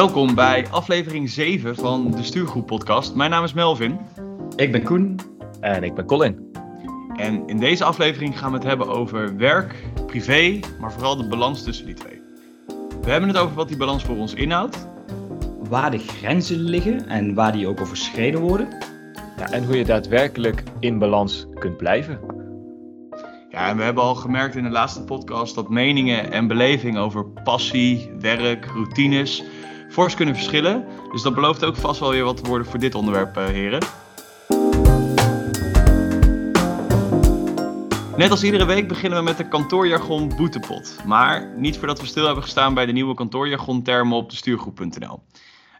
Welkom bij aflevering 7 van de Stuurgroep Podcast. Mijn naam is Melvin. Ik ben Koen. En ik ben Colin. En in deze aflevering gaan we het hebben over werk, privé, maar vooral de balans tussen die twee. We hebben het over wat die balans voor ons inhoudt. Waar de grenzen liggen en waar die ook overschreden worden. Ja, en hoe je daadwerkelijk in balans kunt blijven. Ja, en we hebben al gemerkt in de laatste podcast dat meningen en beleving over passie, werk, routines fors kunnen verschillen. Dus dat belooft ook vast wel weer wat te worden voor dit onderwerp, eh, heren. Net als iedere week beginnen we met de kantoorjargon boetepot. Maar niet voordat we stil hebben gestaan bij de nieuwe kantoorjargon-termen op de stuurgroep.nl.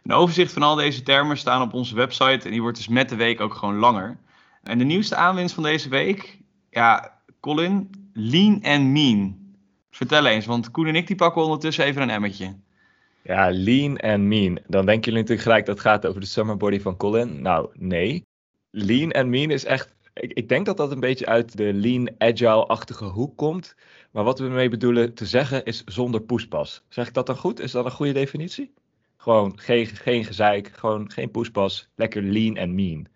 Een overzicht van al deze termen staan op onze website en die wordt dus met de week ook gewoon langer. En de nieuwste aanwinst van deze week, ja, Colin, lean en mean. Vertel eens, want Koen en ik die pakken ondertussen even een emmertje. Ja, lean en mean. Dan denken jullie natuurlijk gelijk dat gaat over de summer body van Colin. Nou, nee. Lean en mean is echt ik, ik, denk dat dat een beetje uit de lean agile-achtige hoek komt. Maar wat we ermee bedoelen te zeggen is zonder poespas. Zeg ik dat dan goed? Is dat een goede definitie? Gewoon geen, geen gezeik, gewoon geen poespas. Lekker lean en mean.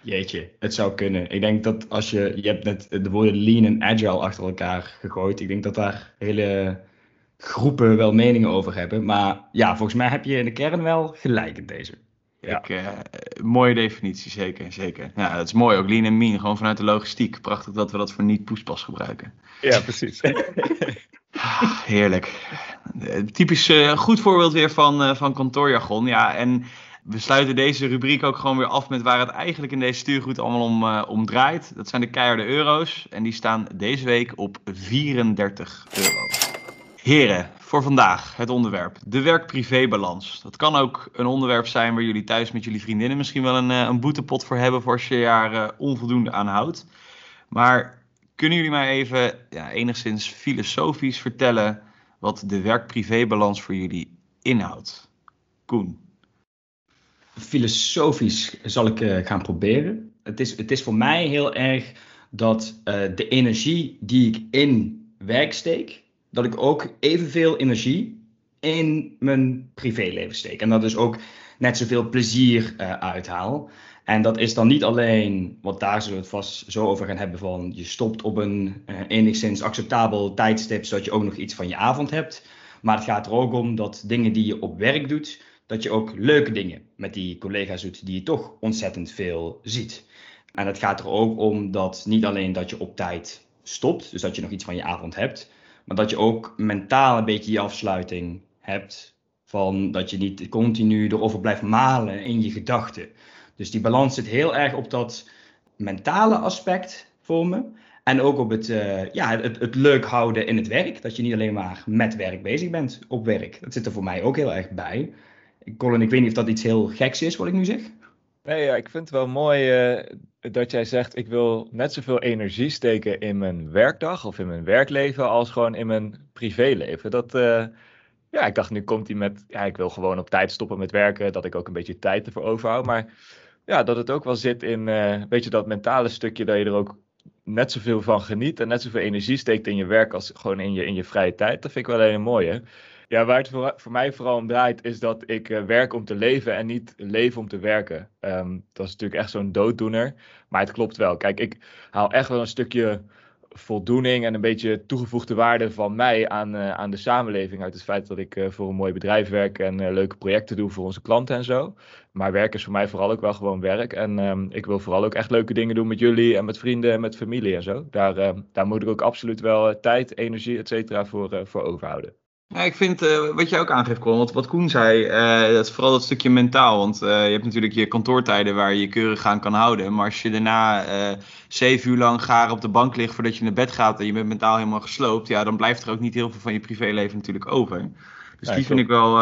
Jeetje, het zou kunnen. Ik denk dat als je, je hebt net de woorden lean en agile achter elkaar gegooid. Ik denk dat daar hele groepen wel meningen over hebben. Maar ja, volgens mij heb je in de kern wel gelijk in deze. Ja. Ik, uh, mooie definitie, zeker. zeker. Ja, het is mooi ook, lean en mean, gewoon vanuit de logistiek. Prachtig dat we dat voor niet-poespas gebruiken. Ja, precies. Heerlijk. Typisch uh, goed voorbeeld weer van, uh, van kantoorjargon. Ja, en we sluiten deze rubriek ook gewoon weer af met waar het eigenlijk in deze stuurgoed allemaal om, om draait. Dat zijn de keiharde euro's. En die staan deze week op 34 euro. Heren, voor vandaag het onderwerp. De werk-privé-balans. Dat kan ook een onderwerp zijn waar jullie thuis met jullie vriendinnen misschien wel een, een boetepot voor hebben voor als je daar uh, onvoldoende aan houdt. Maar kunnen jullie mij even ja, enigszins filosofisch vertellen wat de werk-privé-balans voor jullie inhoudt? Koen. Filosofisch zal ik uh, gaan proberen. Het is, het is voor mij heel erg dat de energie die ik in werk steek, dat ik ook evenveel energie in mijn privéleven steek. En dat dus ook net zoveel plezier uh, uithaal. En dat is dan niet alleen, want daar zullen we het vast zo over gaan hebben, van je stopt op een uh, enigszins acceptabel tijdstip, zodat je ook nog iets van je avond hebt. Maar het gaat er ook om dat dingen die je op werk doet, dat je ook leuke dingen met die collega's doet die je toch ontzettend veel ziet. En het gaat er ook om dat niet alleen dat je op tijd stopt, dus dat je nog iets van je avond hebt, maar dat je ook mentaal een beetje je afsluiting hebt. Van dat je niet continu erover blijft malen in je gedachten. Dus die balans zit heel erg op dat mentale aspect voor me. En ook op het, uh, ja, het, het leuk houden in het werk. Dat je niet alleen maar met werk bezig bent op werk. Dat zit er voor mij ook heel erg bij. Colin, ik weet niet of dat iets heel geks is wat ik nu zeg. Nee, ja, ik vind het wel mooi uh, dat jij zegt: ik wil net zoveel energie steken in mijn werkdag of in mijn werkleven als gewoon in mijn privéleven. Dat, uh, ja, ik dacht nu komt hij met: ja, ik wil gewoon op tijd stoppen met werken, dat ik ook een beetje tijd ervoor overhoud. Maar ja, dat het ook wel zit in uh, een beetje dat mentale stukje dat je er ook net zoveel van geniet en net zoveel energie steekt in je werk als gewoon in je, in je vrije tijd. Dat vind ik wel een hele mooie. Ja, waar het voor, mij vooral om draait, is dat ik uh, werk om te leven en niet leven om te werken. Um, dat is natuurlijk echt zo'n dooddoener. Maar het klopt wel. Kijk, ik haal echt wel een stukje voldoening en een beetje toegevoegde waarde van mij aan, uh, aan de samenleving. Uit het feit dat ik uh, voor een mooi bedrijf werk en leuke projecten doe voor onze klanten en zo. Maar werk is voor mij vooral ook wel gewoon werk. En um, ik wil vooral ook echt leuke dingen doen met jullie en met vrienden en met familie en zo. Daar, ehm, daar moet ik ook absoluut wel tijd, energie, et cetera, voor, voor overhouden. Ja, ik vind uh, wat jij ook aangeeft, Colin, wat, wat Koen zei, uh, dat is vooral dat stukje mentaal. Want uh, je hebt natuurlijk je kantoortijden waar je je keurig aan kan houden. Maar als je daarna zeven uur lang gaar op de bank ligt voordat je naar bed gaat en je bent mentaal helemaal gesloopt, ja, dan blijft er ook niet heel veel van je privéleven natuurlijk over. Dus ja, die, vind ik wel,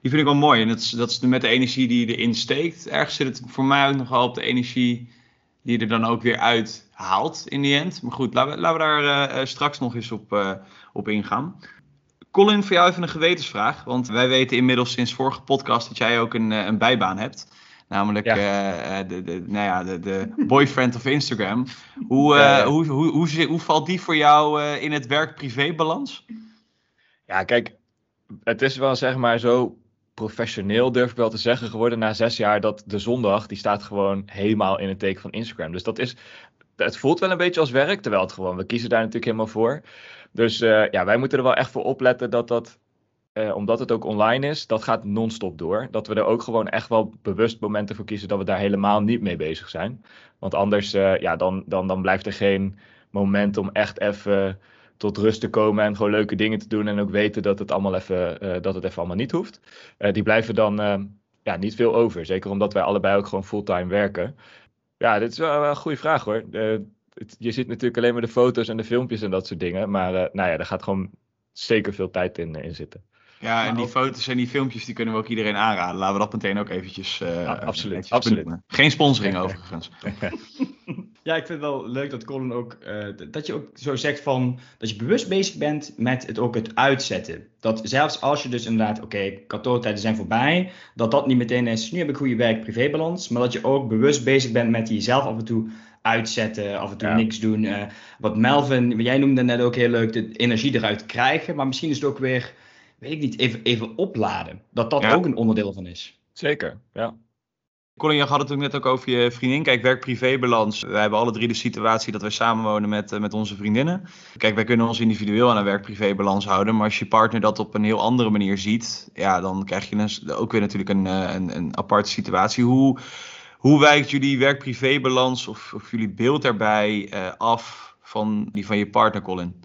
die vind ik wel mooi. En dat is, dat is met de energie die je erin steekt. Ergens zit het voor mij ook nogal op de energie die je er dan ook weer uit haalt in die end. Maar goed, laten we, laten we daar straks nog eens op, op ingaan. Colin, voor jou even een gewetensvraag. Want wij weten inmiddels sinds vorige podcast dat jij ook een, eh, een bijbaan hebt. Namelijk ja. uh, de, de, nou ja, de, de boyfriend of Instagram. Hoe, uh, hoe, hoe, hoe, hoe, valt die voor jou in het werk-privé balans? Ja, kijk, het is wel zeg maar zo professioneel, durf ik wel te zeggen, geworden na zes jaar. Dat de zondag, die staat gewoon helemaal in het teken van Instagram. Dus dat is, het voelt wel een beetje als werk, terwijl het gewoon, we kiezen daar natuurlijk helemaal voor. Dus uh, ja, wij moeten er wel echt voor opletten dat dat, uh, omdat het ook online is, dat gaat non-stop door. Dat we er ook gewoon echt wel bewust momenten voor kiezen dat we daar helemaal niet mee bezig zijn. Want anders, uh, ja, dan, dan, dan blijft er geen moment om echt even tot rust te komen en gewoon leuke dingen te doen en ook weten dat het allemaal even, dat het even allemaal niet hoeft. Die blijven dan ja, niet veel over. Zeker omdat wij allebei ook gewoon fulltime werken. Ja, dit is wel een goede vraag hoor. Het, je ziet natuurlijk alleen maar de foto's en de filmpjes en dat soort dingen. Maar nou ja, daar gaat gewoon zeker veel tijd in, in zitten. Ja, en die foto's en die filmpjes die kunnen we ook iedereen aanraden. Laten we dat meteen ook eventjes. Uh, absoluut. absoluut. Geen sponsoring overigens. ja, ik vind het wel leuk dat Colin ook. Uh, dat je ook zo zegt van. Dat je bewust bezig bent met het ook het uitzetten. Dat zelfs als je dus inderdaad. Oké, okay, kantoortijden zijn voorbij. Dat dat niet meteen is. Nu heb ik goede werk-privébalans. Maar dat je ook bewust bezig bent met jezelf af en toe uitzetten, af en toe ja. niks doen. Uh, wat Melvin, jij noemde net ook heel leuk, de energie eruit krijgen. Maar misschien is het ook weer weet ik niet, even, even opladen. Dat dat ja. ook een onderdeel van is. Zeker, ja. Colin, je had het ook net ook over je vriendin. Kijk, werk-privé-balans. Wij hebben alle drie de situatie dat wij samenwonen met, uh, met onze vriendinnen. Kijk, wij kunnen ons individueel aan een werk-privé-balans houden. Maar als je partner dat op een heel andere manier ziet, ja, dan krijg je ook weer natuurlijk een, een, een aparte situatie. Hoe, hoe wijkt jullie werk-privé-balans of, of jullie beeld daarbij uh, af van die van je partner, Colin?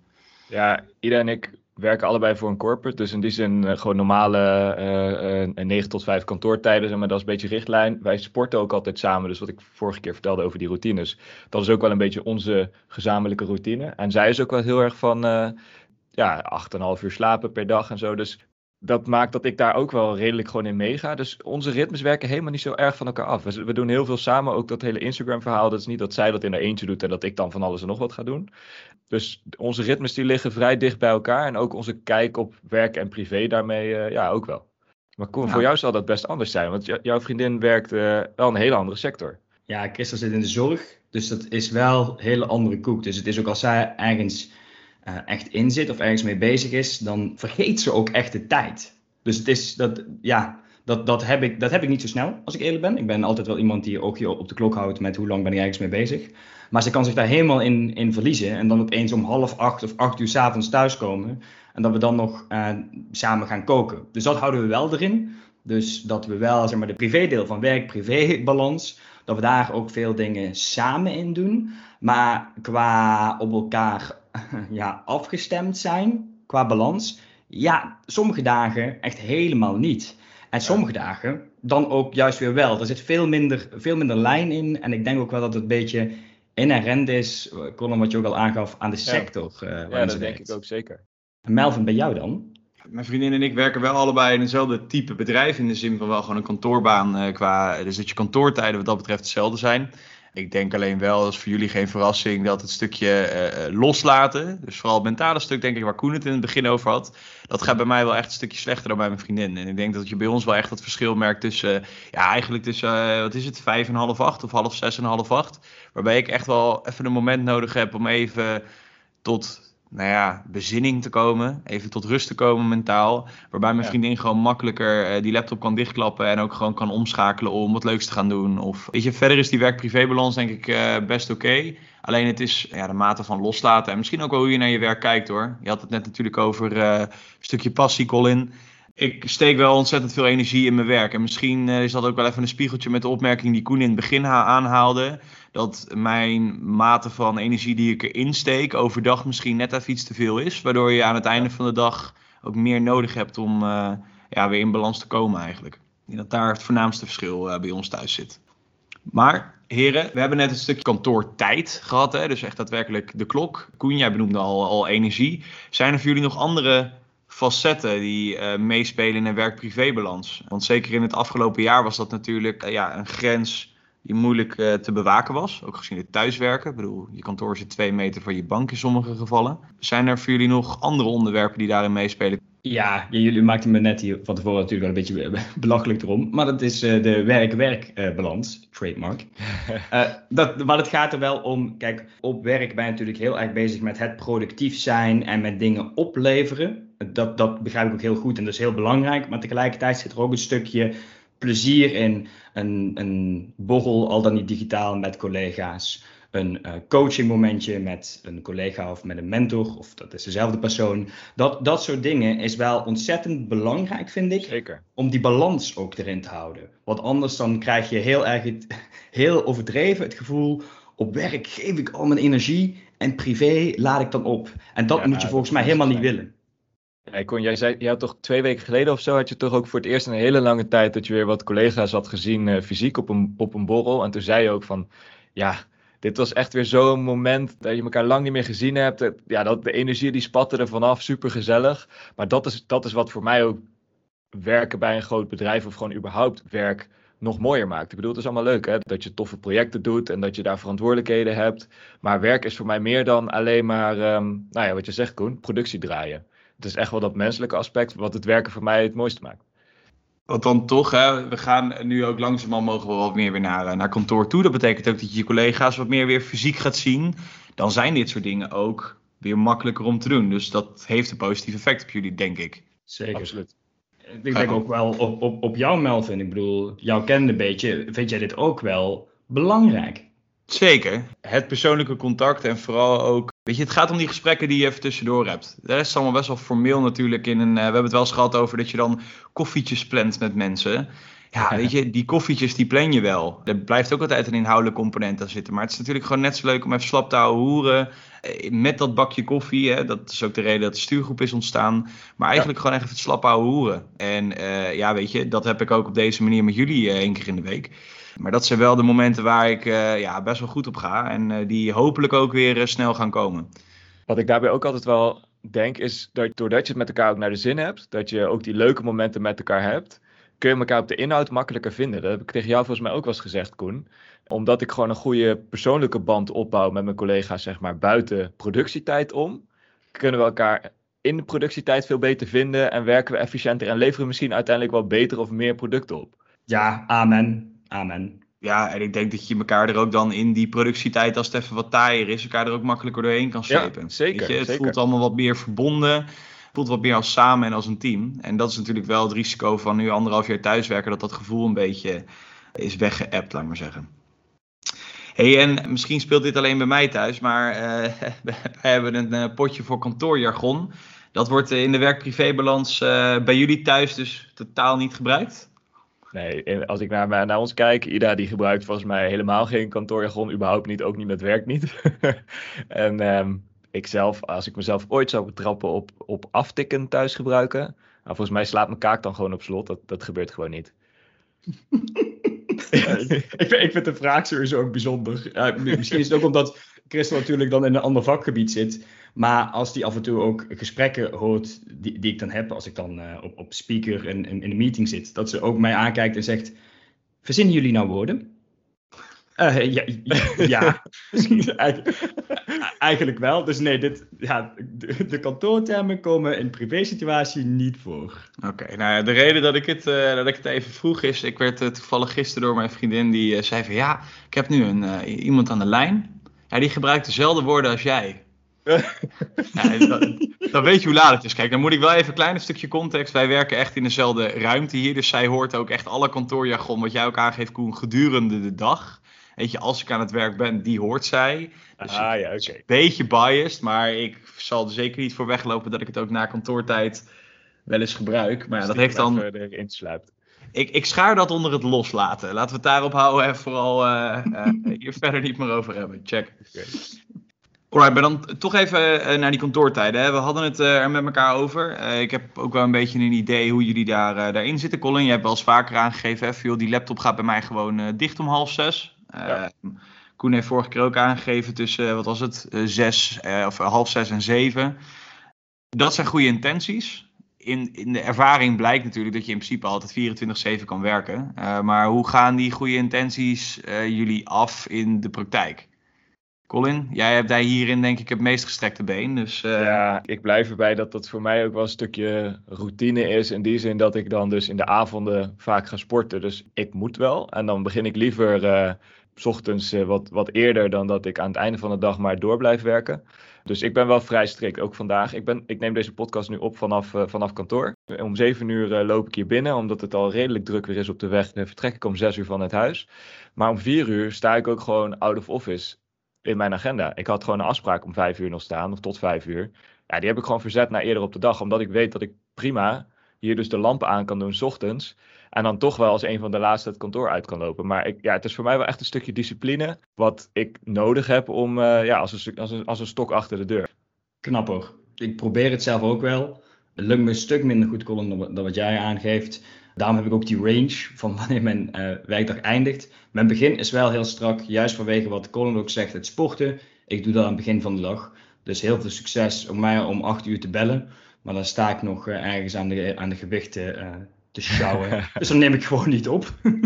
Ja, Ida en ik werken allebei voor een corporate. Dus in die zin uh, gewoon normale uh, uh, 9 tot 5 kantoortijden. Zeg maar dat is een beetje richtlijn. Wij sporten ook altijd samen. Dus wat ik vorige keer vertelde over die routines. Dat is ook wel een beetje onze gezamenlijke routine. En zij is ook wel heel erg van ja, 8,5 uur slapen per dag en zo. Dus dat maakt dat ik daar ook wel redelijk gewoon in meega. Dus onze ritmes werken helemaal niet zo erg van elkaar af. We, we doen heel veel samen. Ook dat hele Instagram-verhaal. Dat is niet dat zij dat in haar eentje doet en dat ik dan van alles en nog wat ga doen. Dus onze ritmes die liggen vrij dicht bij elkaar. En ook onze kijk op werk en privé daarmee uh, ja, ook wel. Maar Koen, ja. voor jou zal dat best anders zijn. Want jouw vriendin werkt uh, wel een hele andere sector. Ja, Christel zit in de zorg. Dus dat is wel een hele andere koek. Dus het is ook als zij ergens uh, echt in zit of ergens mee bezig is, dan vergeet ze ook echt de tijd. Dus het is dat, ja, dat, dat, heb ik, dat heb ik niet zo snel, als ik eerlijk ben. Ik ben altijd wel iemand die oogje op de klok houdt met hoe lang ben ik ergens mee bezig. Maar ze kan zich daar helemaal in, in verliezen. En dan opeens om half acht of acht uur s'avonds thuiskomen. En dat we dan nog uh, samen gaan koken. Dus dat houden we wel erin. Dus dat we wel zeg maar, de privédeel van werk-privé-balans. Dat we daar ook veel dingen samen in doen. Maar qua op elkaar ja, afgestemd zijn, qua balans. Ja, sommige dagen echt helemaal niet. En sommige dagen dan ook juist weer wel. Er zit veel minder, veel minder lijn in. En ik denk ook wel dat het een beetje inherent is, Colin, wat je ook al aangaf, aan de sector. Ja, uh, ja dat denk ik ook zeker. Melvin, bij jou dan? Mijn vriendin en ik werken wel allebei in hetzelfde type bedrijf. In de zin van wel gewoon een kantoorbaan. Uh, qua, dus dat je kantoortijden wat dat betreft hetzelfde zijn. Ik denk alleen wel, dat is voor jullie geen verrassing, dat het stukje uh, loslaten, dus vooral het mentale stuk, denk ik, waar Koen het in het begin over had, dat gaat bij mij wel echt een stukje slechter dan bij mijn vriendin. En ik denk dat je bij ons wel echt het verschil merkt tussen, ja, eigenlijk tussen, uh, wat is het, vijf en half acht of half zes en half acht. Waarbij ik echt wel even een moment nodig heb om even tot nou ja, bezinning te komen. Even tot rust te komen mentaal. Waarbij mijn vriendin gewoon makkelijker uh, die laptop kan dichtklappen. En ook gewoon kan omschakelen om wat leuks te gaan doen. Of weet je, verder is die werk-privébalans denk ik uh, best oké. Okay. Alleen het is ja, de mate van loslaten. En misschien ook wel hoe je naar je werk kijkt hoor. Je had het net natuurlijk over uh, een stukje passie, Colin. Ik steek wel ontzettend veel energie in mijn werk. En misschien is dat ook wel even een spiegeltje met de opmerking die Koen in het begin aanhaalde dat mijn mate van energie die ik erin steek overdag misschien net even iets te veel is. Waardoor je aan het einde van de dag ook meer nodig hebt om uh, ja, weer in balans te komen eigenlijk. Dat daar het voornaamste verschil uh, bij ons thuis zit. Maar heren, we hebben net een stukje kantoortijd gehad. Hè? Dus echt daadwerkelijk de klok. Koen, jij benoemde al, al energie. Zijn er voor jullie nog andere facetten die uh, meespelen in een werk-privé-balans? Want zeker in het afgelopen jaar was dat natuurlijk ja, een grens die moeilijk uh, te bewaken was. Ook gezien het thuiswerken. Ik bedoel, je kantoor zit twee meter van je bank in sommige gevallen. Zijn er voor jullie nog andere onderwerpen die daarin meespelen? Ja, jullie maakten me net hier van tevoren natuurlijk wel een beetje belachelijk erom. Maar dat is uh, de werk-werk-balans, uh, trademark. dat, maar het gaat er wel om, kijk, op werk ben je natuurlijk heel erg bezig met het productief zijn en met dingen opleveren. Dat, dat begrijp ik ook heel goed en dat is heel belangrijk. Maar tegelijkertijd zit er ook een stukje plezier in. Een, een borrel, al dan niet digitaal, met collega's. Een uh, coaching momentje met een collega of met een mentor, of dat is dezelfde persoon. Dat, dat soort dingen is wel ontzettend belangrijk, vind ik. Zeker. Om die balans ook erin te houden. Want anders dan krijg je heel erg, het, heel overdreven het gevoel op werk geef ik al mijn energie en privé laat ik dan op. En dat Ja, moet je volgens mij helemaal niet willen. Hey jij zei, jij had toch twee weken geleden of zo, had je toch ook voor het eerst een hele lange tijd dat je weer wat collega's had gezien eh, fysiek op een, op een borrel. En toen zei je ook van, ja, dit was echt weer zo'n moment dat je elkaar lang niet meer gezien hebt. Ja, dat, de energie die spatte er vanaf, super gezellig. Maar dat is, dat is wat voor mij ook werken bij een groot bedrijf of gewoon überhaupt werk nog mooier maakt. Ik bedoel, het is allemaal leuk hè, dat je toffe projecten doet en dat je daar verantwoordelijkheden hebt. Maar werk is voor mij meer dan alleen maar, ehm, nou ja, wat je zegt Koen, productie draaien. Het is echt wel dat menselijke aspect wat het werken voor mij het mooiste maakt. Want dan toch, hè, we gaan nu ook langzamerhand mogen we wat meer weer naar, eh, naar kantoor toe. Dat betekent ook dat je je collega's wat meer weer fysiek gaat zien. Dan zijn dit soort dingen ook weer makkelijker om te doen. Dus dat heeft een positief effect op jullie, denk ik. Zeker. Absoluut. Ik denk ook wel op, op, op jou, Melvin. Ik bedoel, jou kende een beetje. Vind jij dit ook wel belangrijk? Zeker. Het persoonlijke contact en vooral ook. Weet je, het gaat om die gesprekken die je even tussendoor hebt. De rest is allemaal best wel formeel natuurlijk. In een, eh, we hebben het wel eens gehad over dat je dan koffietjes plant met mensen. Ja, weet je, die koffietjes die plan je wel. Er blijft ook altijd een inhoudelijke component aan zitten. Maar het is natuurlijk gewoon net zo leuk om even slap te houden hoeren. eh, Met dat bakje koffie. Hè. Dat is ook de reden dat de stuurgroep is ontstaan. Maar eigenlijk gewoon even slap houden hoeren. En eh, ja, weet je, dat heb ik ook op deze manier met jullie eh, één keer in de week. Maar dat zijn wel de momenten waar ik eh, ja, best wel goed op ga. En eh, die hopelijk ook weer eh, snel gaan komen. Wat ik daarbij ook altijd wel denk, is dat doordat je het met elkaar ook naar de zin hebt, dat je ook die leuke momenten met elkaar hebt, kun je elkaar op de inhoud makkelijker vinden. Dat heb ik tegen jou volgens mij ook wel eens gezegd, Koen. Omdat ik gewoon een goede persoonlijke band opbouw met mijn collega's, zeg maar, buiten productietijd om, kunnen we elkaar in de productietijd veel beter vinden en werken we efficiënter en leveren we misschien uiteindelijk wel beter of meer producten op. Ja, amen. Amen. Ja, en ik denk dat je elkaar er ook dan in die productietijd, als het even wat taaier is, elkaar er ook makkelijker doorheen kan Ja, slepen. zeker, Weet je, het zeker. voelt allemaal wat meer verbonden. Het voelt wat meer als samen en als een team. En dat is natuurlijk wel het risico van nu anderhalf jaar thuiswerken, dat dat gevoel een beetje is weggeëpt, laat ik maar zeggen. Hey, en misschien speelt dit alleen bij mij thuis, maar eh, we hebben een eh, potje voor kantoorjargon. Dat wordt eh, in de werk-privébalans eh, bij jullie thuis dus totaal niet gebruikt? Nee, en als ik naar, naar ons kijk, Ida die gebruikt volgens mij helemaal geen kantoorjargon, überhaupt niet, ook niet met werk niet. en ehm, ik zelf, als ik mezelf ooit zou betrappen op, op aftikken thuis gebruiken, nou, volgens mij slaat mijn kaak dan gewoon op slot, dat, dat gebeurt gewoon niet. ik, vind, ik vind de vraag sowieso ook bijzonder. Ja, misschien is het ook omdat Christel natuurlijk dan in een ander vakgebied zit. Maar als die af en toe ook gesprekken hoort die, die ik dan heb, als ik dan eh, op, op speaker in, in, in een meeting zit, dat ze ook mij aankijkt en zegt: Verzinnen jullie nou woorden? Eh, ja, ja misschien eigenlijk, wel. Dus nee, dit, ja, de, de kantoortermen komen in privé-situatie niet voor. Oké, nou ja, de reden dat ik, het, eh, dat ik het even vroeg is, ik werd toevallig gisteren door mijn vriendin die zei van ja, ik heb nu een, iemand aan de lijn. Ja, die gebruikt dezelfde woorden als jij. ja, dan, dan weet je hoe laat het is. Kijk, dan moet ik wel even een klein stukje context. Wij werken echt in dezelfde ruimte hier, dus zij hoort ook echt alle kantoorjargon wat jij ook aangeeft, Koen, gedurende de dag. Weet je, als ik aan het werk ben, die hoort zij. Dus ah ja, oké. een beetje biased, maar ik zal er zeker niet voor weglopen dat ik het ook na kantoortijd wel eens gebruik. Maar ja, dat heeft dan. Ik, ik schaar dat onder het loslaten. Laten we het daarop houden en vooral eh, eh, hier verder niet meer over hebben. Check. Oké. Alright, maar dan toch even eh, naar die kantoortijden. Hè. We hadden het er met elkaar over. Ik heb ook wel een beetje een idee hoe jullie daar, daarin zitten. Colin, je hebt wel eens vaker aangegeven, hè, joh, die laptop gaat bij mij gewoon dicht om half zes. Ja. Koen heeft vorige keer ook aangegeven tussen, wat was het, zes of half zes en zeven. Dat zijn goede intenties. In, in de ervaring blijkt natuurlijk dat je in principe altijd 24-7 kan werken. Eh, maar hoe gaan die goede intenties eh, jullie af in de praktijk? Colin, jij hebt daar hierin denk ik het meest gestrekte been. Dus eh, Ja, ik blijf erbij dat dat voor mij ook wel een stukje routine is. In die zin dat ik dan dus in de avonden vaak ga sporten. Dus ik moet wel. En dan begin ik liever s ochtends wat, wat eerder dan dat ik aan het einde van de dag maar door blijf werken. Dus ik ben wel vrij strikt, ook vandaag. Ik, ben, ik neem deze podcast nu op vanaf, vanaf kantoor. Om zeven uur loop ik hier binnen, omdat het al redelijk druk weer is op de weg. Dan vertrek ik om zes uur van het huis. Maar om vier uur sta ik ook gewoon out of office in mijn agenda. Ik had gewoon een afspraak om vijf uur nog staan, of tot vijf uur. Ja, die heb ik gewoon verzet naar eerder op de dag, omdat ik weet dat ik prima hier dus de lampen aan kan doen s ochtends. En dan toch wel als een van de laatste het kantoor uit kan lopen. Maar ik, ja, het is voor mij wel echt een stukje discipline. Wat ik nodig heb om uh, ja, als, een, als, als een stok achter de deur. Knap hoor. Ik probeer het zelf ook wel. Het lukt me een stuk minder goed, Colin, dan wat jij aangeeft. Daarom heb ik ook die range van wanneer mijn uh, werkdag eindigt. Mijn begin is wel heel strak, juist vanwege wat Colin ook zegt, het sporten. Ik doe dat aan het begin van de dag. Dus heel veel succes om mij om 8 uur te bellen. Maar dan sta ik nog uh, ergens aan de, aan de gewichten te sjouwen. dus dan neem ik gewoon niet op.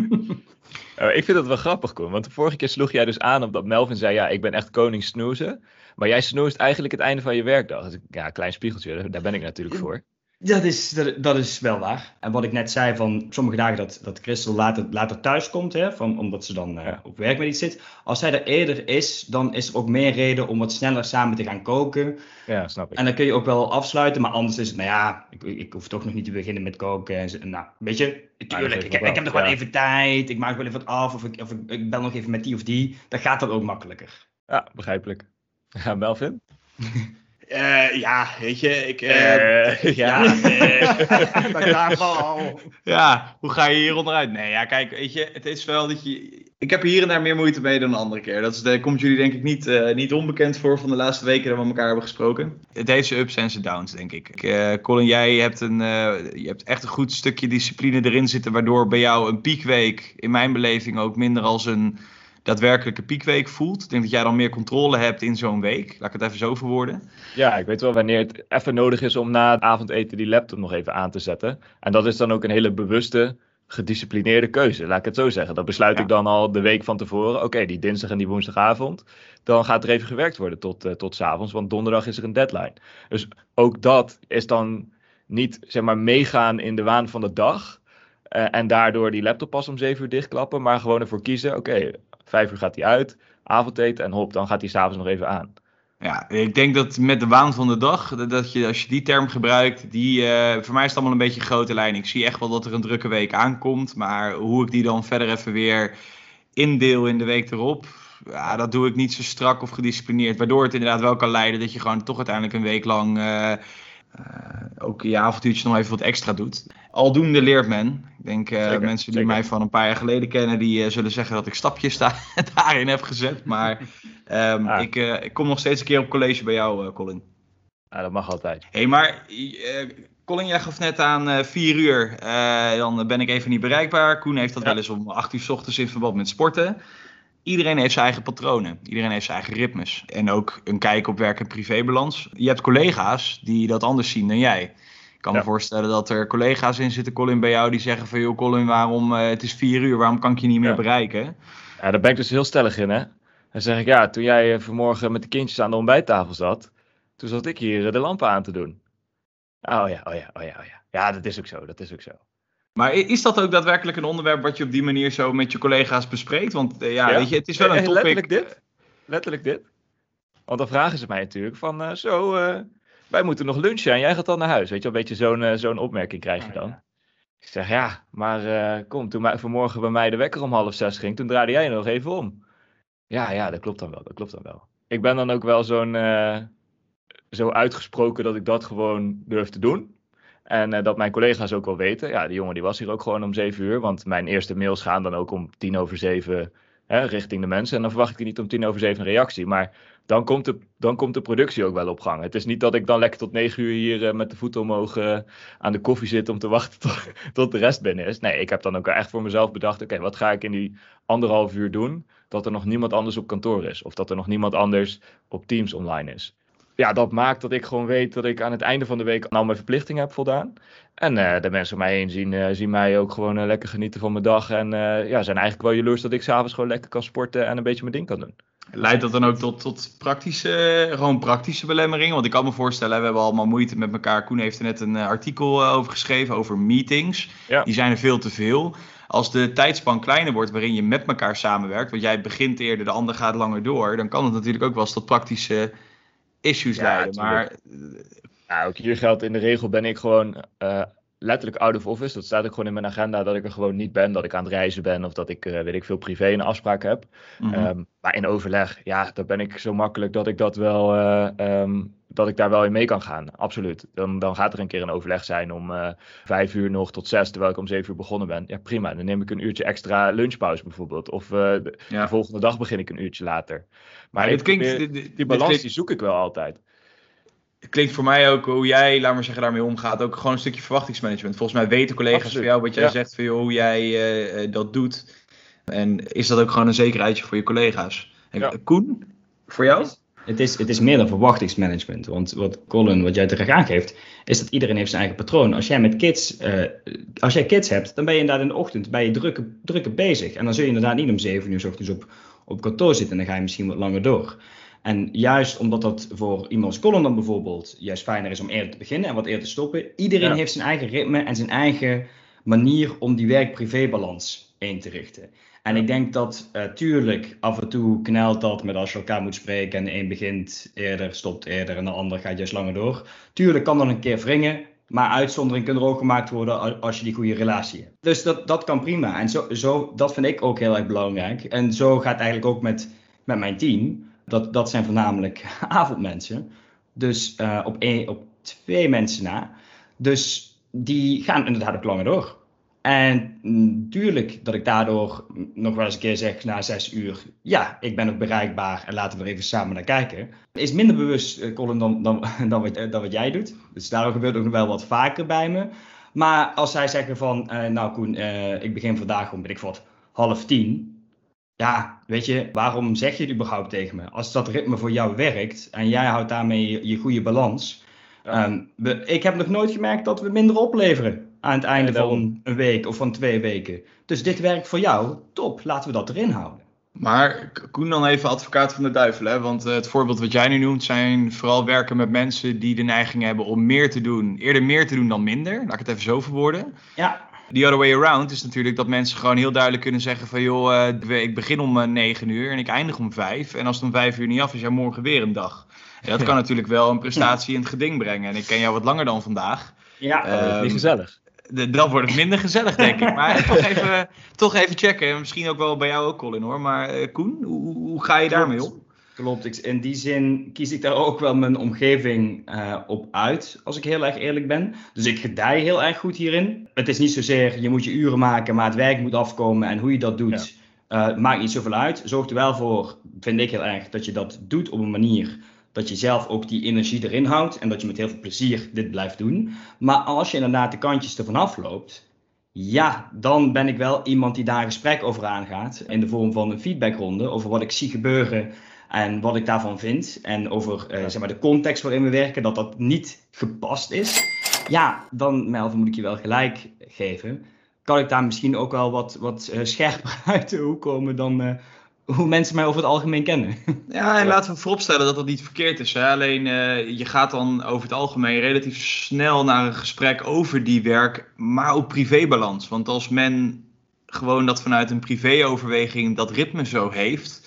Oh, ik vind dat wel grappig, Koen. Want de vorige keer sloeg jij dus aan op dat Melvin zei: Ja, ik ben echt koning snoezen. Maar jij snoest eigenlijk het einde van je werkdag. Ja, klein spiegeltje, daar ben ik natuurlijk voor. Dat is, dat, dat, is wel waar. En wat ik net zei, van sommige dagen dat, dat Christel later, later thuis komt, hè, van, omdat ze dan uh, op werk met iets zit. Als zij er eerder is, dan is er ook meer reden om wat sneller samen te gaan koken. Ja, snap ik. En dan kun je ook wel afsluiten, maar anders is het, nou ja, ik, ik hoef toch nog niet te beginnen met koken. En, nou, weet je, tuurlijk, ik, ik, heb nog wel even tijd, ik maak wel even wat af, of, ik, of ik, ik bel nog even met die of die. Dan gaat dat ook makkelijker. Ja, begrijpelijk. Ja, Melvin? Uh, ja, weet je, ik. Uh, uh, ja, ja, hoe ga je hier onderuit? Nee, ja, kijk, weet je, het is wel dat je. Ik heb hier en daar meer moeite mee dan de andere keer. Dat, is, komt jullie denk ik niet, niet onbekend voor van de laatste weken dat we elkaar hebben gesproken. Het heeft zijn ups en zijn downs, denk ik. Colin, jij hebt, een, je hebt echt een goed stukje discipline erin zitten, waardoor bij jou een piekweek, in mijn beleving, ook minder als een daadwerkelijke piekweek voelt. Ik denk dat jij dan meer controle hebt in zo'n week. Laat ik het even zo verwoorden. Ja, ik weet wel wanneer het even nodig is om na het avondeten die laptop nog even aan te zetten. En dat is dan ook een hele bewuste, gedisciplineerde keuze. Laat ik het zo zeggen. Dat besluit ik dan al de week van tevoren. Oké, die dinsdag en die woensdagavond. Dan gaat er even gewerkt worden tot, uh, tot avonds. Want donderdag is er een deadline. Dus ook dat is dan niet zeg maar meegaan in de waan van de dag. Uh, en daardoor die laptop pas om 7 uur dichtklappen. Maar gewoon ervoor kiezen. Oké, Vijf uur gaat hij uit, avondeten en hop, dan gaat hij s'avonds nog even aan. Ja, ik denk dat met de waan van de dag, dat je als je die term gebruikt, die, uh, voor mij is het allemaal een beetje grote lijn. Ik zie echt wel dat er een drukke week aankomt, maar hoe ik die dan verder even weer indeel in de week erop, ja, dat doe ik niet zo strak of gedisciplineerd. Waardoor het inderdaad wel kan leiden dat je gewoon toch uiteindelijk een week lang uh, ook je avontuurtje nog even wat extra doet. Aldoende leert men. Ik denk uh, mensen die mij van een paar jaar geleden kennen, die uh, zullen zeggen dat ik stapjes da daarin heb gezet. Maar um, ah. ik, ik, kom nog steeds een keer op college bij jou, Colin. Ja, dat mag altijd. Hé, hey, maar Colin, jij gaf net aan vier uur. dan ben ik even niet bereikbaar. Koen heeft dat ja. wel eens om acht uur s ochtends in verband met sporten iedereen heeft zijn eigen patronen. Iedereen heeft zijn eigen ritmes. En ook een kijk op werk- en privébalans. Je hebt collega's die dat anders zien dan jij. Ik kan ja. me voorstellen dat er collega's in zitten, Colin, bij jou, die zeggen van... joh, Colin, waarom, uh, het is vier uur, waarom kan ik je niet meer ja. bereiken? Ja, daar ben ik dus heel stellig in, hè. Dan zeg ik, ja, toen jij vanmorgen met de kindjes aan de ontbijttafel zat... toen zat ik hier de lampen aan te doen. Oh ja, oh ja, oh ja, oh ja. Ja, dat is ook zo, dat is ook zo. Maar is dat ook daadwerkelijk een onderwerp wat je op die manier zo met je collega's bespreekt? Want uh, ja, ja, weet je, het is wel een topic... Letterlijk dit. Letterlijk dit. Want dan vragen ze mij natuurlijk van, uh, zo, uh, wij moeten nog lunchen en jij gaat dan naar huis. Weet je, een beetje zo'n zo'n opmerking krijg je dan. Oh, ja. Ik zeg, ja, maar kom, toen vanmorgen bij mij de wekker om half zes ging, toen draaide jij nog even om. Ja, ja, dat klopt dan wel, dat klopt dan wel. Ik ben dan ook wel zo'n, zo uitgesproken dat ik dat gewoon durf te doen. En uh, dat mijn collega's ook wel weten. Ja, die jongen die was hier ook gewoon om zeven uur. Want mijn eerste mails gaan dan ook om tien over zeven hè, richting de mensen. En dan verwacht ik niet om tien over zeven een reactie. Maar dan komt, de, dan komt de productie ook wel op gang. Het is niet dat ik dan lekker tot negen uur hier uh, met de voeten omhoog uh, aan de koffie zit om te wachten tot, tot, de rest binnen is. Nee, ik heb dan ook echt voor mezelf bedacht: oké, wat ga ik in die anderhalf uur doen? Dat er nog niemand anders op kantoor is. Of dat er nog niemand anders op Teams online is ja, dat maakt dat ik gewoon weet dat ik aan het einde van de week al mijn verplichtingen heb voldaan. En uh, de mensen om mij heen zien, uh, zien mij ook gewoon uh, lekker genieten van mijn dag. En ja, zijn eigenlijk wel jaloers dat ik s'avonds gewoon lekker kan sporten en een beetje mijn ding kan doen. Leidt dat dan ook tot, tot praktische, gewoon praktische belemmeringen? Want ik kan me voorstellen, we hebben allemaal moeite met elkaar. Koen heeft er net een artikel over geschreven over meetings. Ja. Die zijn er veel te veel als de tijdspan kleiner wordt waarin je met elkaar samenwerkt, want jij begint eerder, de ander gaat langer door, dan kan het natuurlijk ook wel eens tot praktische issues Ja, leiden. Maar Ja, ook hier geldt in de regel ben ik gewoon eh, letterlijk out of office. Dat staat ook gewoon in mijn agenda dat ik er gewoon niet ben. Dat ik aan het reizen ben of dat ik, eh, weet ik veel, privé een afspraak heb. mhm. Ehm, maar in overleg, ja, dan ben ik zo makkelijk dat ik dat wel, eh, ehm, dat ik daar wel in mee kan gaan. Absoluut. Dan, dan gaat er een keer een overleg zijn om eh, vijf uur nog tot zes, terwijl ik om zeven uur begonnen ben. Ja, prima. Dan neem ik een uurtje extra lunchpauze bijvoorbeeld. Of eh, de, ja. de volgende dag begin ik een uurtje later. Maar dit klinkt, probeer- dit- dit- die balans klinkt- die zoek ik wel altijd. Het klinkt voor mij ook hoe jij, laat maar zeggen, daarmee omgaat. Ook gewoon een stukje verwachtingsmanagement. Volgens mij weten collega's Absoluut, van jou wat jij ja. zegt, van, joh, hoe jij eh, dat doet. En is dat ook gewoon een zekerheidje voor je collega's? En, Ja. Koen, voor jou? Het is, het is meer dan verwachtingsmanagement. Want wat Colin, wat jij terecht aangeeft, is dat iedereen heeft zijn eigen patroon. Als jij met kids, eh, als jij kids hebt, dan ben je inderdaad in de ochtend bij je drukke, drukke bezig. En dan zul je inderdaad niet om zeven uur s ochtends op, op kantoor zitten. En dan ga je misschien wat langer door. En juist omdat dat voor iemand als Colin dan bijvoorbeeld juist fijner is om eerder te beginnen en wat eerder te stoppen. Iedereen Ja. heeft zijn eigen ritme en zijn eigen manier om die werk-privé-balans in te richten. En ik denk dat, eh, tuurlijk, af en toe knelt dat met als je elkaar moet spreken en de een begint eerder, stopt eerder en de ander gaat juist langer door. Tuurlijk kan dat een keer wringen, maar uitzondering kunnen er ook gemaakt worden als je die goede relatie hebt. Dus dat, dat kan prima. En zo, zo, dat vind ik ook heel erg belangrijk. En zo gaat eigenlijk ook met, met mijn team. Dat, dat zijn voornamelijk avondmensen. Dus eh, op, één, op twee mensen na. Dus die gaan inderdaad ook langer door. En natuurlijk dat ik daardoor nog wel eens een keer zeg na zes uur, ja, ik ben ook bereikbaar en laten we er even samen naar kijken. Is minder bewust, eh, Colin, dan, dan, dan, wat, eh, dan wat jij doet. Dus daarom gebeurt ook nog wel wat vaker bij me. Maar als zij zeggen van, eh, nou Koen, ik begin vandaag om, weet ik wat, half tien. Ja, weet je, waarom zeg je het überhaupt tegen me? Als dat ritme voor jou werkt en jij houdt daarmee je, je goede balans. Ja. Ehm, we, ik heb nog nooit gemerkt dat we minder opleveren aan het einde van een week of van twee weken. Dus dit werkt voor jou, top, laten we dat erin houden. Maar Koen dan even advocaat van de duivel, hè? want eh, het voorbeeld wat jij nu noemt zijn vooral werken met mensen die de neiging hebben om meer te doen, eerder meer te doen dan minder. Laat ik het even zo verwoorden. Ja, The other way around is natuurlijk dat mensen gewoon heel duidelijk kunnen zeggen van joh, eh, ik begin om eh, 9 uur en ik eindig om 5. En als het om 5 uur niet af is, ja morgen weer een dag. En dat kan natuurlijk wel een prestatie in het geding brengen. En ik ken jou wat langer dan vandaag. ja. Dat is Ehm, niet gezellig. De- dan wordt het minder gezellig, denk ik. Maar toch even, toch even checken. Misschien ook wel bij jou ook, Colin, hoor. Maar eh, Koen, hoe, hoe ga je daarmee om? Klopt, in die zin kies ik daar ook wel mijn omgeving eh, op uit, als ik heel erg eerlijk ben. Dus ik gedij heel erg goed hierin. Het is niet zozeer, je moet je uren maken, maar het werk moet afkomen. En hoe je dat doet, eh, maakt niet zoveel uit. Zorg er wel voor, vind ik heel erg, dat je dat doet op een manier dat je zelf ook die energie erin houdt. En dat je met heel veel plezier dit blijft doen. Maar als je inderdaad de kantjes ervan afloopt, ja, dan ben ik wel iemand die daar een gesprek over aangaat. In de vorm van een feedbackronde over wat ik zie gebeuren en wat ik daarvan vind. En over eh, zeg maar de context waarin we werken, dat dat niet gepast is. Ja, dan Melvin moet ik je wel gelijk geven. Kan ik daar misschien ook wel wat, wat eh, scherper uit de hoek komen dan eh, hoe mensen mij over het algemeen kennen. Ja, en laten we vooropstellen dat dat niet verkeerd is. Hè? Alleen eh, je gaat dan over het algemeen relatief snel naar een gesprek over die werk, maar ook privébalans. Want als men gewoon dat vanuit een privéoverweging dat ritme zo heeft,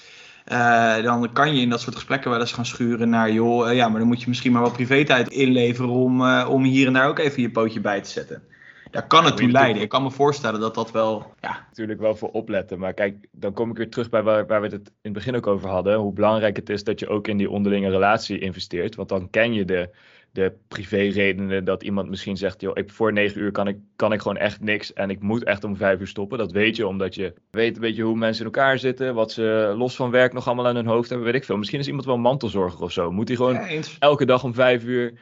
eh, dan kan je in dat soort gesprekken wel eens gaan schuren naar, joh, eh, ja, maar dan moet je misschien maar wat privé-tijd inleveren om, eh, om hier en daar ook even je pootje bij te zetten. Daar kan het toe leiden. Ik kan me voorstellen dat dat wel, ja, natuurlijk wel voor opletten. Maar kijk, dan kom ik weer terug bij waar, waar we het in het begin ook over hadden. Hoe belangrijk het is dat je ook in die onderlinge relatie investeert. Want dan ken je de, de privé-redenen dat iemand misschien zegt: joh, ik, voor negen uur kan ik, kan ik gewoon echt niks. En ik moet echt om vijf uur stoppen. Dat weet je omdat je weet een beetje hoe mensen in elkaar zitten. Wat ze los van werk nog allemaal aan hun hoofd hebben. Weet ik veel. Misschien is iemand wel mantelzorger of zo. Moet hij gewoon ja, elke dag om vijf uur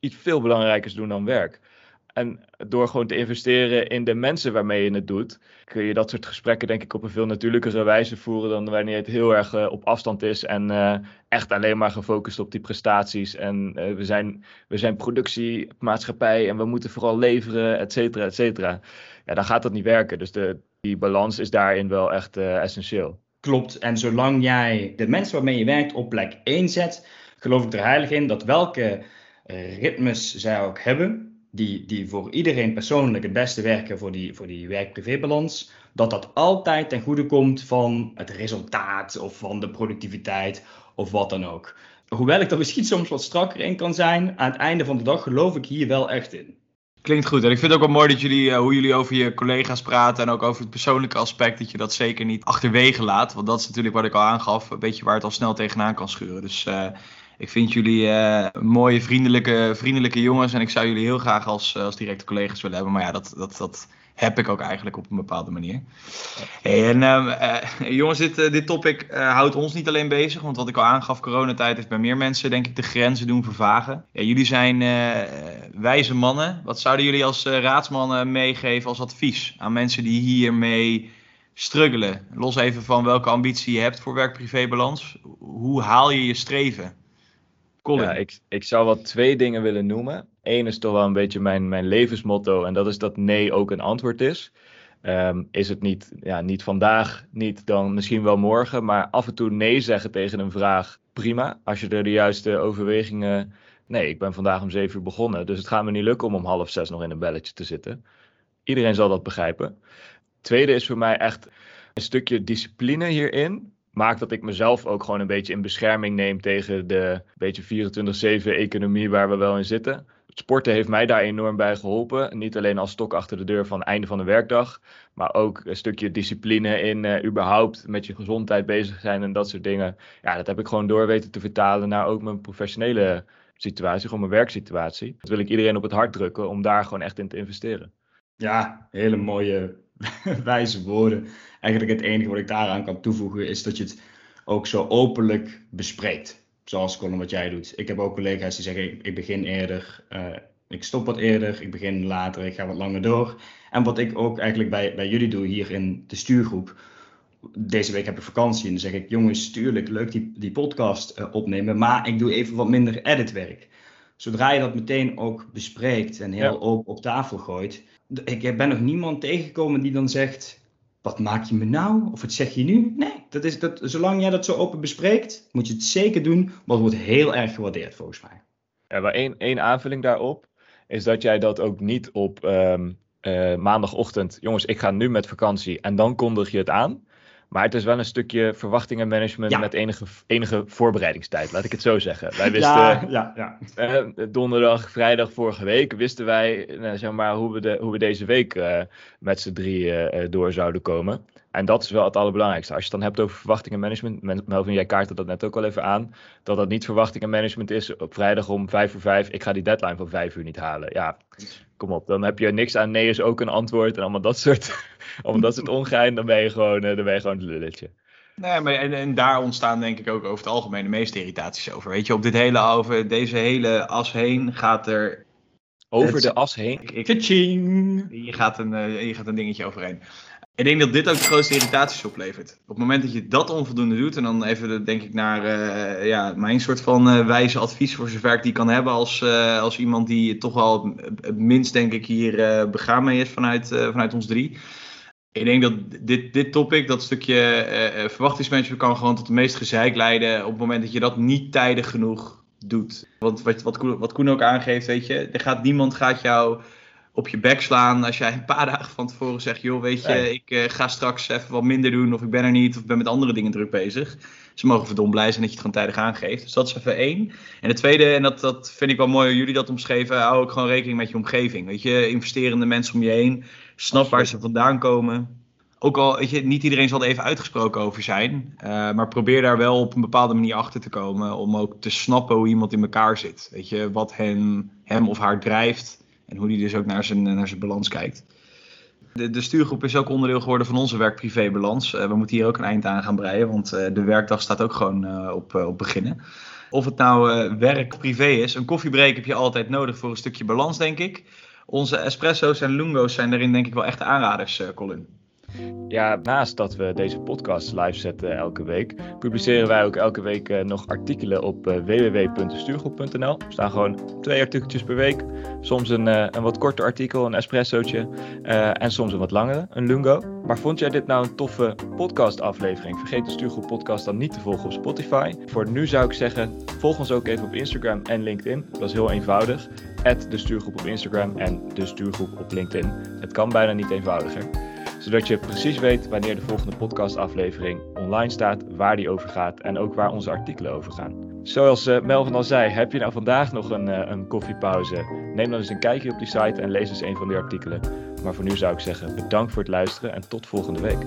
iets veel belangrijkers doen dan werk. En door gewoon te investeren in de mensen waarmee je het doet, kun je dat soort gesprekken denk ik op een veel natuurlijkere wijze voeren dan wanneer het heel erg eh, op afstand is en eh, echt alleen maar gefocust op die prestaties. En eh, we, zijn, we zijn productiemaatschappij en we moeten vooral leveren, et cetera, et cetera. Ja, dan gaat dat niet werken. Dus de, die balans is daarin wel echt essentieel. Klopt. En zolang jij de mensen waarmee je werkt op plek 1 zet, geloof ik er heilig in dat welke ritmes zij ook hebben, die, die voor iedereen persoonlijk het beste werken voor die, voor die werk-privébalans, dat dat altijd ten goede komt van het resultaat of van de productiviteit of wat dan ook. Hoewel ik er misschien soms wat strakker in kan zijn, aan het einde van de dag geloof ik hier wel echt in. Klinkt goed. En ik vind het ook wel mooi dat jullie, uh, hoe jullie over je collega's praten en ook over het persoonlijke aspect, dat je dat zeker niet achterwege laat. Want dat is natuurlijk wat ik al aangaf, een beetje waar het al snel tegenaan kan schuren. Dus uh, ik vind jullie uh, mooie, vriendelijke, vriendelijke jongens en ik zou jullie heel graag als, als directe collega's willen hebben. Maar ja, dat, dat, dat heb ik ook eigenlijk op een bepaalde manier. En uh, jongens, dit, dit topic houdt ons niet alleen bezig. Want wat ik al aangaf, coronatijd heeft bij meer mensen denk ik de grenzen doen vervagen. Jullie zijn wijze mannen. Wat zouden jullie als raadsmannen meegeven als advies aan mensen die hiermee struggelen? Los even van welke ambitie je hebt voor werk-privé-balans. Hoe haal je je streven? Ja, ik, ik zou wel twee dingen willen noemen. Eén is toch wel een beetje mijn, mijn levensmotto en dat is dat nee ook een antwoord is. Um, is het niet, ja, niet vandaag, niet dan misschien wel morgen, maar af en toe nee zeggen tegen een vraag, prima. Als je er de juiste overwegingen. Nee, ik ben vandaag om zeven uur begonnen, dus het gaat me niet lukken om om half zes nog in een belletje te zitten. Iedereen zal dat begrijpen. Tweede is voor mij echt een stukje discipline hierin maakt dat ik mezelf ook gewoon een beetje in bescherming neem tegen de beetje 24-7 economie waar we wel in zitten. Sporten heeft mij daar enorm bij geholpen. Niet alleen als stok achter de deur van einde van de werkdag, maar ook een stukje discipline in uh, überhaupt met je gezondheid bezig zijn en dat soort dingen. Ja, dat heb ik gewoon door weten te vertalen naar ook mijn professionele situatie, gewoon mijn werksituatie. Dat wil ik iedereen op het hart drukken om daar gewoon echt in te investeren. Ja, hele mooie wijze woorden. Eigenlijk het enige wat ik daaraan kan toevoegen is dat je het ook zo openlijk bespreekt. Zoals Colin wat jij doet. Ik heb ook collega's die zeggen ik, begin eerder, uh, ik stop wat eerder, ik begin later, ik ga wat langer door. En wat ik ook eigenlijk bij, bij jullie doe hier in de stuurgroep. Deze week heb ik vakantie en dan zeg ik jongens, tuurlijk leuk die, die podcast uh, opnemen, maar ik doe even wat minder editwerk. Zodra je dat meteen ook bespreekt en heel ja. open op tafel gooit, ik ben nog niemand tegengekomen die dan zegt: Wat maak je me nou? Of wat zeg je nu? Nee, dat is, dat, zolang jij dat zo open bespreekt, moet je het zeker doen. Want het wordt heel erg gewaardeerd volgens mij. Ja, maar één, één aanvulling daarop is dat jij dat ook niet op um, uh, maandagochtend, jongens, ik ga nu met vakantie en dan kondig je het aan. Maar het is wel een stukje verwachtingenmanagement met enige, enige voorbereidingstijd, laat ik het zo zeggen. Wij wisten ja, ja, ja. Eh, donderdag, vrijdag vorige week wisten wij uh, zeg maar, hoe, we de, hoe we deze week uh, met z'n drie eh, door zouden komen. En dat is wel het allerbelangrijkste. Als je het dan hebt over verwachtingenmanagement, Melvin, jij kaartte dat net ook al even aan, dat dat niet verwachtingenmanagement is op vrijdag om vijf uur vijf, ik ga die deadline van vijf uur niet halen. Ja, kom op, dan heb je niks aan nee is ook een antwoord en allemaal dat soort, allemaal dat soort ongein, dan ben je gewoon, eh, dan ben je gewoon het lulletje. Nee, maar en, en, daar ontstaan denk ik ook over het algemeen de meeste irritaties over. Weet je, op dit hele, over deze hele as heen gaat er... Over de as heen? Ik, ik, je, gaat een, je gaat een dingetje overheen. Ik denk dat dit ook de grootste irritaties oplevert. Op het moment dat je dat onvoldoende doet, en dan even denk ik naar uh, ja, mijn soort van uh, wijze advies voor zover ik die kan hebben als, als iemand die toch wel het minst denk ik hier begaan mee is vanuit, vanuit ons drie. Ik denk dat dit, dit topic, dat stukje verwachtingsmanagement kan gewoon tot de meest gezeik leiden op het moment dat je dat niet tijdig genoeg doet. Want wat, wat, Koen, wat Koen ook aangeeft, weet je, er gaat, niemand gaat jou op je bek slaan als jij een paar dagen van tevoren zegt: joh, weet je, ik uh, ga straks even wat minder doen, of ik ben er niet, of ik ben met andere dingen druk bezig. Ze mogen verdomd blij zijn dat je het gewoon tijdig aangeeft. Dus dat is even één. En de tweede, en dat, dat vind ik wel mooi hoe jullie dat omschreven, hou ook gewoon rekening met je omgeving. Weet je, investerende mensen om je heen, snap waar ze vandaan komen. Ook al, weet je, niet iedereen zal er even uitgesproken over zijn. Uh, maar probeer daar wel op een bepaalde manier achter te komen. Om ook te snappen hoe iemand in elkaar zit. Weet je, wat hem, hem of haar drijft. En hoe die dus ook naar zijn, naar zijn balans kijkt. De, de stuurgroep is ook onderdeel geworden van onze werk-privé-balans. Uh, we moeten hier ook een eind aan gaan breien, want uh, de werkdag staat ook gewoon uh, op, op beginnen. Of het nou werk-privé is, een koffiebreak heb je altijd nodig voor een stukje balans, denk ik. Onze espresso's en lungo's zijn daarin denk ik wel echte aanraders, Colin. Ja, naast dat we deze podcast live zetten elke week, publiceren wij ook elke week uh, nog artikelen op uh, www.stuurgroep.nl. Er staan gewoon twee artikeltjes per week. Soms een, uh, een wat korter artikel, een espressootje. en soms een wat langere, een lungo. Maar vond jij dit nou een toffe podcast-aflevering? Vergeet de Stuurgroep podcast dan niet te volgen op Spotify. Voor nu zou ik zeggen, volg ons ook even op Instagram en LinkedIn. Dat is heel eenvoudig. de Stuurgroep op Instagram en de Stuurgroep op LinkedIn. Het kan bijna niet eenvoudiger. Zodat je precies weet wanneer de volgende podcastaflevering online staat, waar die over gaat en ook waar onze artikelen over gaan. Zoals uh, Melvin al zei, heb je nou vandaag nog een, uh, een koffiepauze? Neem dan eens een kijkje op die site en lees eens een van die artikelen. Maar voor nu zou ik zeggen, bedankt voor het luisteren en tot volgende week.